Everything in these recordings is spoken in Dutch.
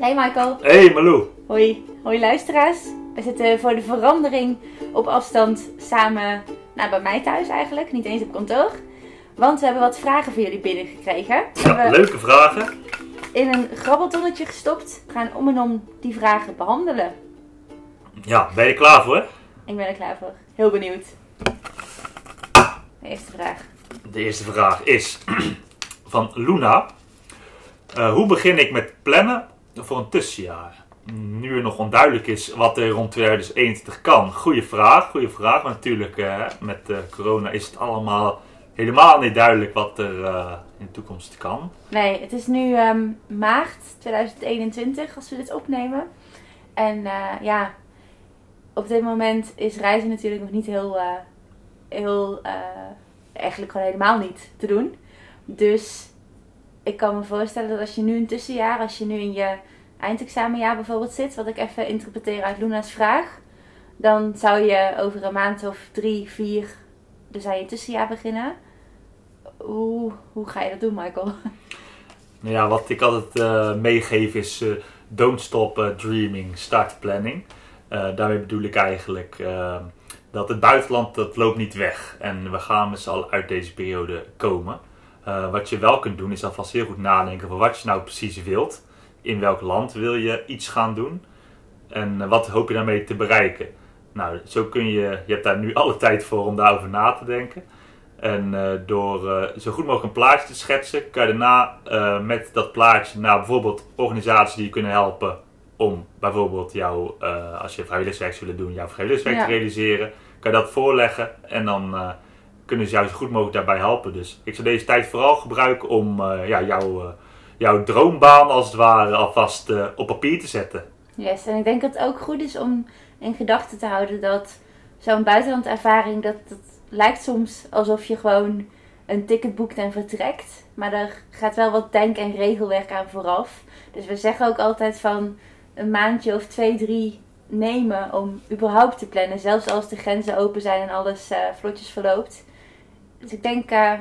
Hey Michael. Hey Malou. Hoi. Hoi luisteraars. We zitten voor de verandering op afstand samen nou, bij mij thuis eigenlijk. Niet eens op kantoor. Want we hebben wat vragen voor jullie binnengekregen. Ja, leuke vragen. in een grabbeltonnetje gestopt. We gaan om en om die vragen behandelen. Ja, ben je klaar voor? Ik ben er klaar voor. Heel benieuwd. De eerste vraag. De eerste vraag is van Luna. Eh, hoe begin ik met plannen voor een tussenjaar? Nu er nog onduidelijk is wat er rond 2021 kan. Goeie vraag, goede vraag. Maar natuurlijk, eh, met eh, corona is het allemaal helemaal niet duidelijk wat er eh, in de toekomst kan. Nee, het is nu ehm, maart 2021 als we dit opnemen. En ja, op dit moment is reizen natuurlijk nog niet heel, heel eigenlijk gewoon helemaal niet te doen. Dus ik kan me voorstellen dat als je nu een tussenjaar, als je nu in je eindexamenjaar bijvoorbeeld zit, wat ik even interpreteer uit Luna's vraag, dan zou je over een maand of drie, vier, dus aan je tussenjaar beginnen. Hoe, hoe ga je dat doen, Michael? Nou ja, wat ik altijd eh, meegeef is eh, don't stop eh, dreaming, start planning. Daarmee bedoel ik eigenlijk dat het buitenland dat loopt niet weg. En we gaan met z'n allen uit deze periode komen. Eh, wat je wel kunt doen is alvast heel goed nadenken over wat je nou precies wilt. In welk land wil je iets gaan doen? En wat hoop je daarmee te bereiken? Nou, zo kun je, je hebt daar nu alle tijd voor om daarover na te denken. En eh, door eh, zo goed mogelijk een plaatje te schetsen, kan je daarna met dat plaatje naar bijvoorbeeld organisaties die je kunnen helpen om bijvoorbeeld jou, eh, als je vrijwilligerswerk zou willen doen, jouw vrijwilligerswerk Ja. te realiseren, kan je dat voorleggen en dan kunnen ze jou zo goed mogelijk daarbij helpen. Dus ik zou deze tijd vooral gebruiken om eh, ja, jouw, eh, jouw droombaan als het ware alvast eh, op papier te zetten. Yes, en ik denk dat het ook goed is om in gedachten te houden dat zo'n buitenlandervaring, dat, dat lijkt soms alsof je gewoon een ticket boekt en vertrekt. Maar er gaat wel wat denk- en regelwerk aan vooraf. Dus we zeggen ook altijd van een maandje of twee, drie nemen om überhaupt te plannen. Zelfs als de grenzen open zijn en alles vlotjes verloopt. Dus ik denk eh,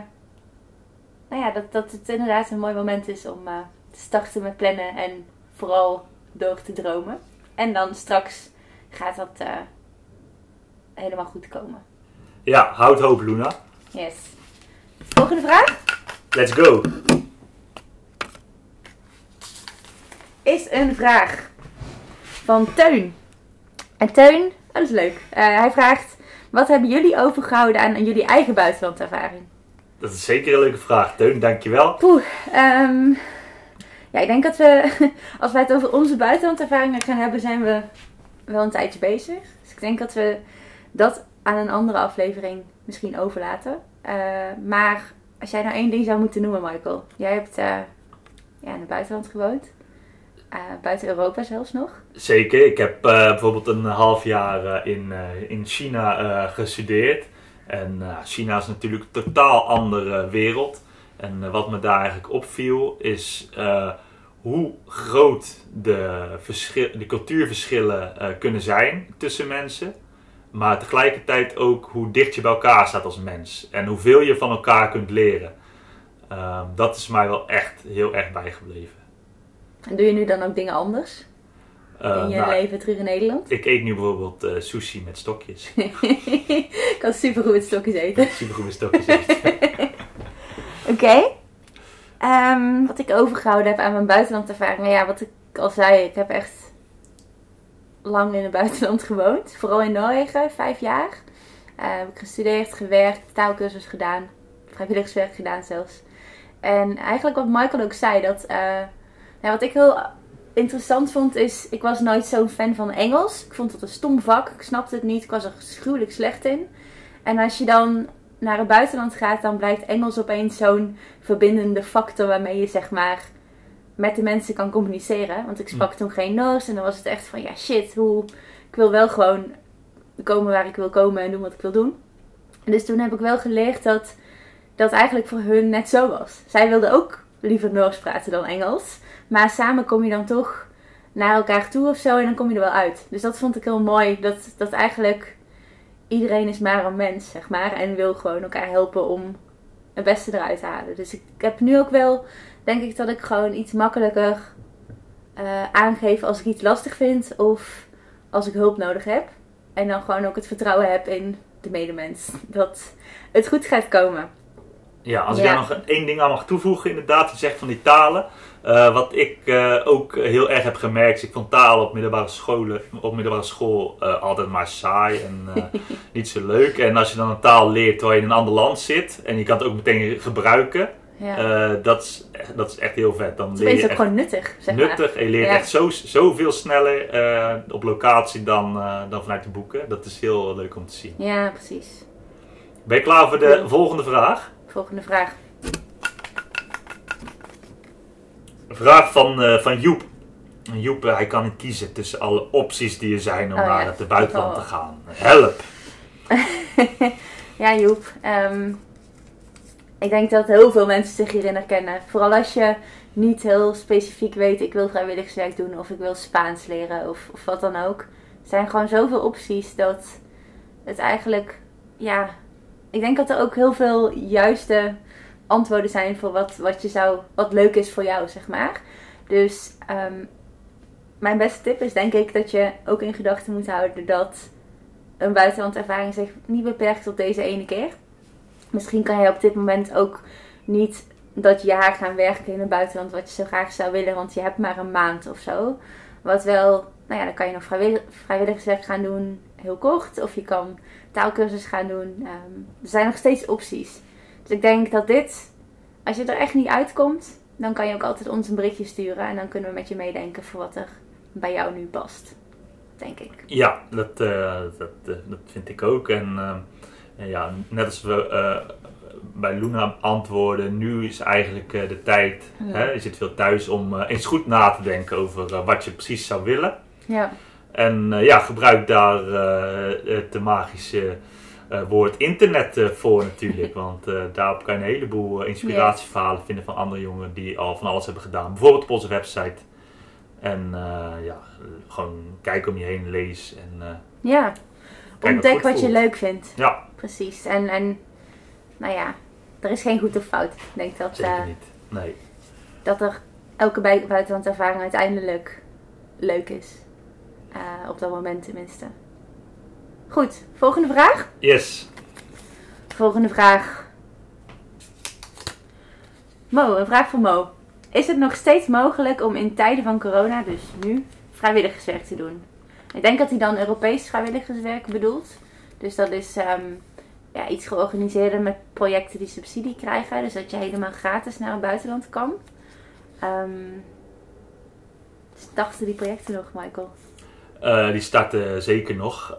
nou ja, dat, dat het inderdaad een mooi moment is om eh, te starten met plannen en vooral door te dromen. En dan straks gaat dat eh, helemaal goed komen. Ja, houd hoop Luna. Yes. Volgende vraag Let's go! is een vraag van Teun. En Teun, oh, dat is leuk. Hij vraagt: Wat hebben jullie overgehouden aan jullie eigen buitenlandervaring? Dat is zeker een leuke vraag. Teun, dankjewel. Poeh, ehm, ja, ik denk dat we, als wij het over onze buitenlandervaringen gaan hebben, zijn we wel een tijdje bezig. Dus ik denk dat we dat aan een andere aflevering misschien overlaten. Eh, maar als jij nou één ding zou moeten noemen, Michael. Jij hebt eh, ja, in het buitenland gewoond. Eh, buiten Europa zelfs nog. Zeker. Ik heb eh, bijvoorbeeld een half jaar eh, in, in China gestudeerd. En China is natuurlijk een totaal andere wereld. En wat me daar eigenlijk opviel is hoe groot de, de cultuurverschillen kunnen zijn tussen mensen. Maar tegelijkertijd ook hoe dicht je bij elkaar staat als mens. En hoeveel je van elkaar kunt leren. Eh, dat is mij wel echt heel erg bijgebleven. En doe je nu dan ook dingen anders Eh, in je nou, leven terug in Nederland? Ik eet nu bijvoorbeeld eh, sushi met stokjes. ik kan super goed met stokjes eten. Super goed met stokjes eten. Oké. Ehm, wat ik overgehouden heb aan mijn buitenlandervaring. Nou ja, wat ik al zei, ik heb echt lang in het buitenland gewoond. Vooral in Noorwegen, vijf jaar. Eh, heb ik gestudeerd, gewerkt, taalkursus gedaan. Vrijwilligerswerk gedaan zelfs. En eigenlijk wat Michael ook zei, dat... nou, wat ik heel interessant vond is... Ik was nooit zo'n fan van Engels. Ik vond het een stom vak. Ik snapte het niet. Ik was er gruwelijk slecht in. En als je dan naar het buitenland gaat, dan blijkt Engels opeens zo'n verbindende factor waarmee je zeg maar met de mensen kan communiceren. Want ik sprak toen geen Noors en dan was het echt van ja shit, hoe ik wil wel gewoon komen waar ik wil komen en doen wat ik wil doen. En dus toen heb ik wel geleerd dat dat eigenlijk voor hun net zo was. Zij wilden ook liever Noors praten dan Engels, maar samen kom je dan toch naar elkaar toe of zo en dan kom je er wel uit. Dus dat vond ik heel mooi, dat, dat eigenlijk iedereen is maar een mens, zeg maar. En wil gewoon elkaar helpen om het beste eruit te halen. Dus ik heb nu ook wel, denk ik, dat ik gewoon iets makkelijker eh, aangeven als ik iets lastig vind of als ik hulp nodig heb. En dan gewoon ook het vertrouwen heb in de medemens dat het goed gaat komen. Ja, als ik daar nog één ding aan mag toevoegen, inderdaad, je zegt van die talen. Eh, wat ik eh, ook heel erg heb gemerkt, is ik vond talen op middelbare, scholen, op middelbare school eh, altijd maar saai en niet zo leuk. En als je dan een taal leert terwijl je in een ander land zit en je kan het ook meteen gebruiken, Ja. dat, is, echt- dat is echt heel vet. Dan het leer is je ook gewoon nuttig, zeg maar. nuttig en je leert Ja. echt zo, zoveel sneller op locatie dan, dan vanuit de boeken. Dat is heel leuk om te zien. Ja, precies. Ben je klaar voor de volgende vraag? Volgende vraag. Een vraag van, eh, van Joep. Joep, eh, hij kan niet kiezen tussen alle opties die er zijn om Oh, naar ja. het buitenland Oh. te gaan. Help! ja, Joep. ehm, ik denk dat heel veel mensen zich hierin herkennen. Vooral als je niet heel specifiek weet, ik wil vrijwilligerswerk doen of ik wil Spaans leren of, of wat dan ook. Er zijn gewoon zoveel opties dat het eigenlijk, ja, ik denk dat er ook heel veel juiste antwoorden zijn voor wat, wat je zou, wat leuk is voor jou, zeg maar. Dus ehm, mijn beste tip is denk ik dat je ook in gedachten moet houden dat een buitenlandervaring zich niet beperkt tot deze ene keer. Misschien kan je op dit moment ook niet dat jaar gaan werken in het buitenland wat je zo graag zou willen, want je hebt maar een maand of zo. Wat wel, nou ja, dan kan je nog vrijwillig, vrijwilligerswerk gaan doen, heel kort, of je kan taalkursus gaan doen. Ehm, er zijn nog steeds opties. Dus ik denk dat dit, als je er echt niet uitkomt, dan kan je ook altijd ons een berichtje sturen en dan kunnen we met je meedenken voor wat er bij jou nu past. Denk ik. Ja, dat, eh, dat, eh, dat vind ik ook. En eh, ja, net als we bij Luna antwoorden, nu is eigenlijk de tijd. Ja. Hè, je zit veel thuis om eens goed na te denken over wat je precies zou willen. Ja, En eh, ja, gebruik daar eh, het magische eh, woord internet voor natuurlijk. Want daarop kan je een heleboel inspiratieverhalen vinden van andere jongeren die al van alles hebben gedaan. Bijvoorbeeld op onze website. En ja, gewoon kijk om je heen, lees. En, ja. Wat ontdek wat je leuk vindt. ja, Precies. En, en nou ja, er is geen goed of fout. Ik denk dat, zeker niet. Nee. dat er elke bui- buitenlandervaring uiteindelijk leuk is. Op dat moment tenminste. Goed, volgende vraag. Yes. Volgende vraag. Mo, een vraag van Mo. Is het nog steeds mogelijk om in tijden van corona, dus nu, vrijwilligerswerk te doen? Ik denk dat hij dan Europees vrijwilligerswerk bedoelt. Dus dat is ehm, ja, iets georganiseerder met projecten die subsidie krijgen. Dus dat je helemaal gratis naar het buitenland kan. Ehm starten die projecten nog, Michael? Eh, die starten zeker nog.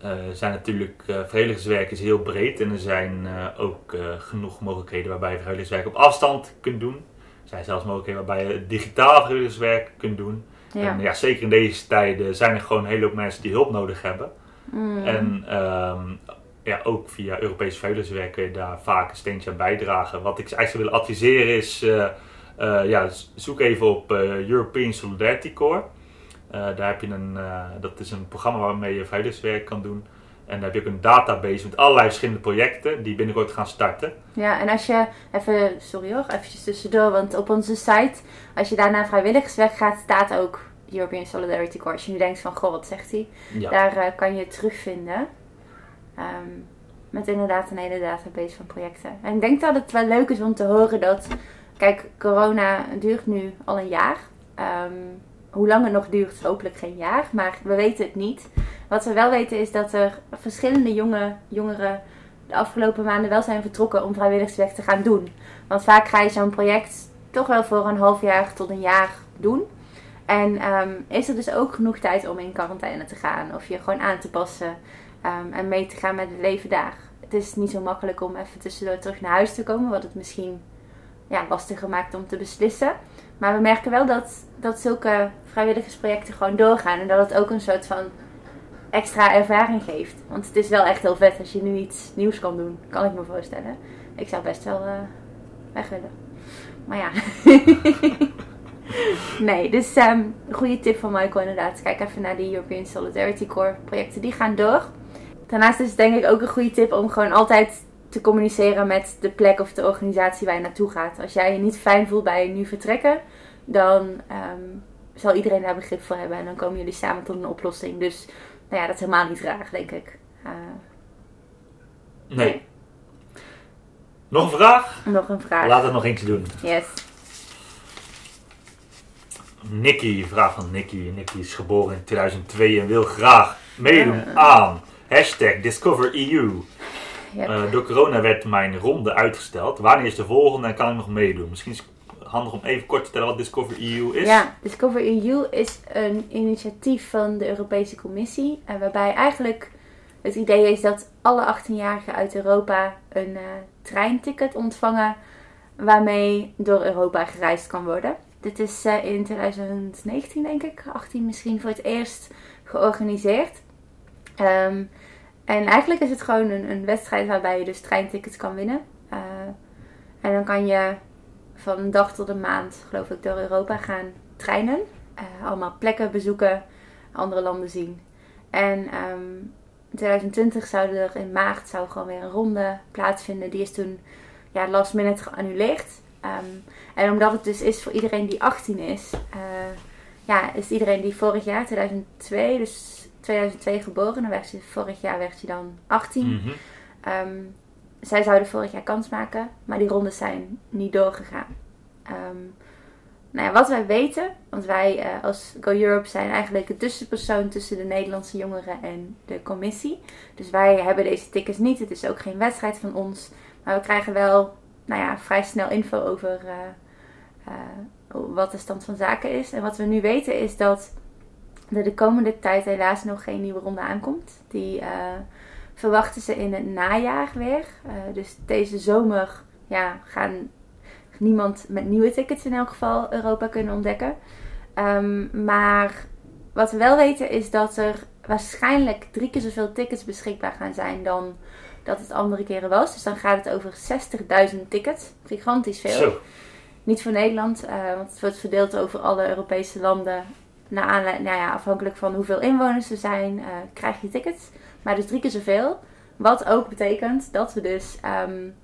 Er zijn natuurlijk, eh vrijwilligerswerk is heel breed en er zijn ook genoeg mogelijkheden waarbij je vrijwilligerswerk op afstand kunt doen. Er zijn zelfs mogelijkheden waarbij je digitaal vrijwilligerswerk kunt doen. Ja. En ja, zeker in deze tijden zijn er gewoon een hele hoop mensen die hulp nodig hebben. Mm. En ehm, ja, ook via Europees vrijwilligerswerk kun je daar vaak een steentje aan bijdragen. Wat ik eigenlijk zou willen adviseren is, ja, zoek even op European Solidarity Corps. Eh, daar heb je een, eh, dat is een programma waarmee je vrijwilligerswerk kan doen. En daar heb je ook een database met allerlei verschillende projecten die binnenkort gaan starten. Ja, en als je even, sorry hoor, eventjes tussendoor, want op onze site, als je daar naar vrijwilligerswerk gaat, staat ook European Solidarity Corps. Als je nu denkt van, goh, wat zegt hij? Ja, Daar eh, kan je het terugvinden. Ehm, met inderdaad een hele database van projecten. En ik denk dat het wel leuk is om te horen dat, kijk, corona duurt nu al een jaar. Ehm, hoe lang het nog duurt, hopelijk geen jaar, maar we weten het niet. Wat we wel weten is dat er verschillende jonge, jongeren de afgelopen maanden wel zijn vertrokken om vrijwilligerswerk te gaan doen. Want vaak ga je zo'n project toch wel voor een half jaar tot een jaar doen. En ehm, is er dus ook genoeg tijd om in quarantaine te gaan of je gewoon aan te passen ehm, en mee te gaan met het leven daar. Het is niet zo makkelijk om even tussendoor terug naar huis te komen, wat het misschien ja, lastiger maakt om te beslissen. Maar we merken wel dat, dat zulke vrijwilligersprojecten gewoon doorgaan en dat het ook een soort van extra ervaring geeft. Want het is wel echt heel vet als je nu iets nieuws kan doen, kan ik me voorstellen. Ik zou best wel eh, weg willen. Maar ja. nee, dus ehm goede tip van Michael inderdaad. Kijk even naar die European Solidarity Corps projecten. Die gaan door. Daarnaast is het denk ik ook een goede tip om gewoon altijd te communiceren met de plek of de organisatie waar je naartoe gaat. Als jij je niet fijn voelt bij nu vertrekken, dan ehm, zal iedereen daar begrip voor hebben. En dan komen jullie samen tot een oplossing. Dus nou ja, dat is helemaal niet raar, denk ik. Uh, nee. Nog een vraag? Nog een vraag. Laat het nog eentje doen. Yes. Nicky, vraag van Nicky. Nicky is geboren in 2002 en wil graag meedoen aan hashtag DiscoverEU. Yep. Uh, door corona werd mijn ronde uitgesteld. Wanneer is de volgende en kan ik nog meedoen? Misschien is het handig om even kort te vertellen wat Discover EU is. Ja, Discover EU is een initiatief van de Europese Commissie. Uh, waarbij eigenlijk het idee is dat alle 18-jarigen uit Europa een uh, treinticket ontvangen. Waarmee door Europa gereisd kan worden. Dit is uh, in 2019 denk ik, 18 misschien voor het eerst georganiseerd. Um, en eigenlijk is het gewoon een, een, wedstrijd waarbij je dus treintickets kan winnen. Uh, en dan kan je van een dag tot een maand, geloof ik, door Europa gaan treinen. Uh, allemaal plekken bezoeken, andere landen zien. En um, in 2020 zou er in maart zou gewoon weer een ronde plaatsvinden. Die is toen ja, last minute geannuleerd. Um, en omdat het dus is voor iedereen die 18 is, uh, ja, is iedereen die vorig jaar, 2002, dus 2002 geboren, dan werd ze, vorig jaar werd ze dan 18. Mhm. Um, zij zouden vorig jaar kans maken, maar die rondes zijn niet doorgegaan. Um, nou ja, wat wij weten, want wij uh, als Go Europe zijn eigenlijk de tussenpersoon tussen de Nederlandse jongeren en de commissie. Dus wij hebben deze tickets niet, het is ook geen wedstrijd van ons. Maar we krijgen wel nou ja, vrij snel info over uh, uh, wat de stand van zaken is. En wat we nu weten is dat er de komende tijd helaas nog geen nieuwe ronde aankomt. Die uh, verwachten ze in het najaar weer. Uh, dus deze zomer ja, gaan niemand met nieuwe tickets in elk geval Europa kunnen ontdekken. Um, maar wat we wel weten is dat er waarschijnlijk drie keer zoveel tickets beschikbaar gaan zijn dan dat het andere keren was. Dus dan gaat het over 60.000 tickets. Gigantisch veel. Zo. Niet voor Nederland, uh, want het wordt verdeeld over alle Europese landen naar aanleiding, nou ja, afhankelijk van hoeveel inwoners er zijn, uh, krijg je tickets. Maar dus drie keer zoveel. Wat ook betekent dat we dus um,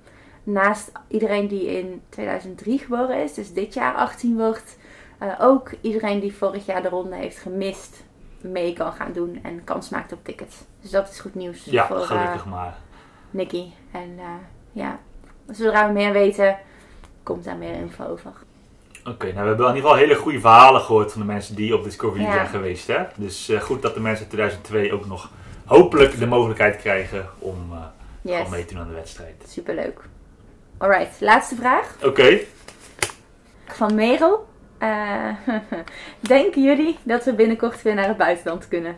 naast iedereen die in 2003 geboren is, dus dit jaar 18 wordt, uh, ook iedereen die vorig jaar de ronde heeft gemist, mee kan gaan doen en kans maakt op tickets. Dus dat is goed nieuws ja, voor gelukkig uh, maar. Nicky. En ja, zodra we meer weten, komt daar meer info over. Oké, okay, nou we hebben in ieder geval hele goede verhalen gehoord van de mensen die op Discovery Ja. zijn geweest. Hè? Dus uh, goed dat de mensen in 2002 ook nog hopelijk de mogelijkheid krijgen om uh, Yes. mee te doen aan de wedstrijd. Superleuk. Alright, laatste vraag. Oké, Van Merel. Uh, denken jullie dat we binnenkort weer naar het buitenland kunnen?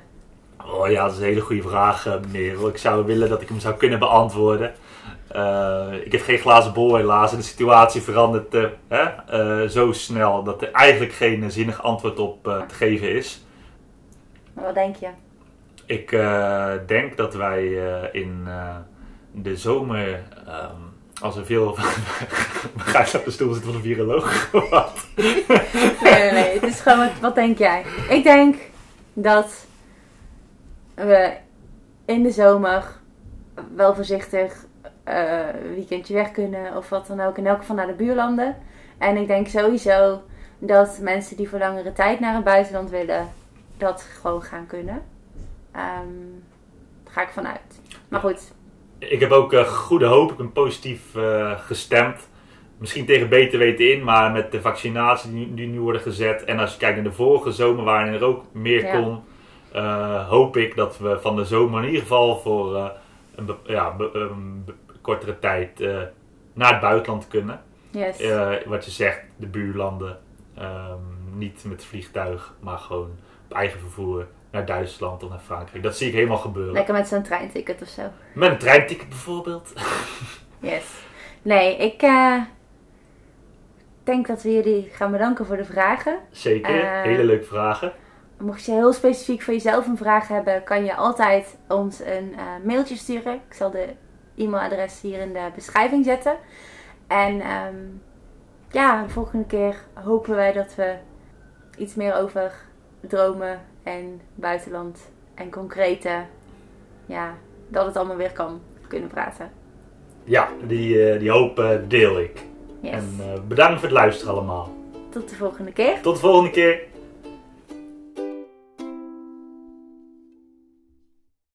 oh ja, dat is een hele goede vraag, Merel. Ik zou willen dat ik hem zou kunnen beantwoorden. Uh, ik heb geen glazen bol helaas en de situatie verandert uh, hè, uh, zo snel dat er eigenlijk geen zinnig antwoord op te geven is. Wat denk je? Ik denk dat wij in de zomer, um, als er veel. Ga je op de stoel zitten van een viroloog? Wat? nee, nee, nee. Het is gewoon, wat, wat denk jij? Ik denk dat we in de zomer wel voorzichtig uh, weekendje weg kunnen of wat dan ook. In elk geval naar de buurlanden. En ik denk sowieso dat mensen die voor langere tijd naar het buitenland willen, dat gewoon gaan kunnen. Um, daar ga ik vanuit. Maar goed. Ik heb ook uh, goede hoop. Ik ben positief uh, gestemd. Misschien tegen beter weten in, maar met de vaccinatie die, die nu worden gezet. En als je kijkt naar de vorige zomer, waarin er ook meer Ja. kon, uh, hoop ik dat we van de zomer in ieder geval voor uh, een, be- ja, be- kortere tijd uh, naar het buitenland kunnen. Yes. Uh, wat je zegt, de buurlanden. Um, niet met vliegtuig, maar gewoon op eigen vervoer naar Duitsland of naar Frankrijk. Dat zie ik helemaal gebeuren. Lekker met zo'n treinticket of zo. Met een treinticket bijvoorbeeld. Yes. Nee, ik uh, denk dat we jullie gaan bedanken voor de vragen. Zeker, Eh, hele leuke vragen. Mocht je heel specifiek voor jezelf een vraag hebben, kan je altijd ons een uh, mailtje sturen. Ik zal de e-mailadres hier in de beschrijving zetten. En um, ja, de volgende keer hopen wij dat we iets meer over dromen en buitenland en concrete, ja, dat het allemaal weer kan kunnen praten. Ja, die, uh, die hoop uh, deel ik. Yes. En uh, bedankt voor het luisteren allemaal. Tot de volgende keer. Tot de volgende keer.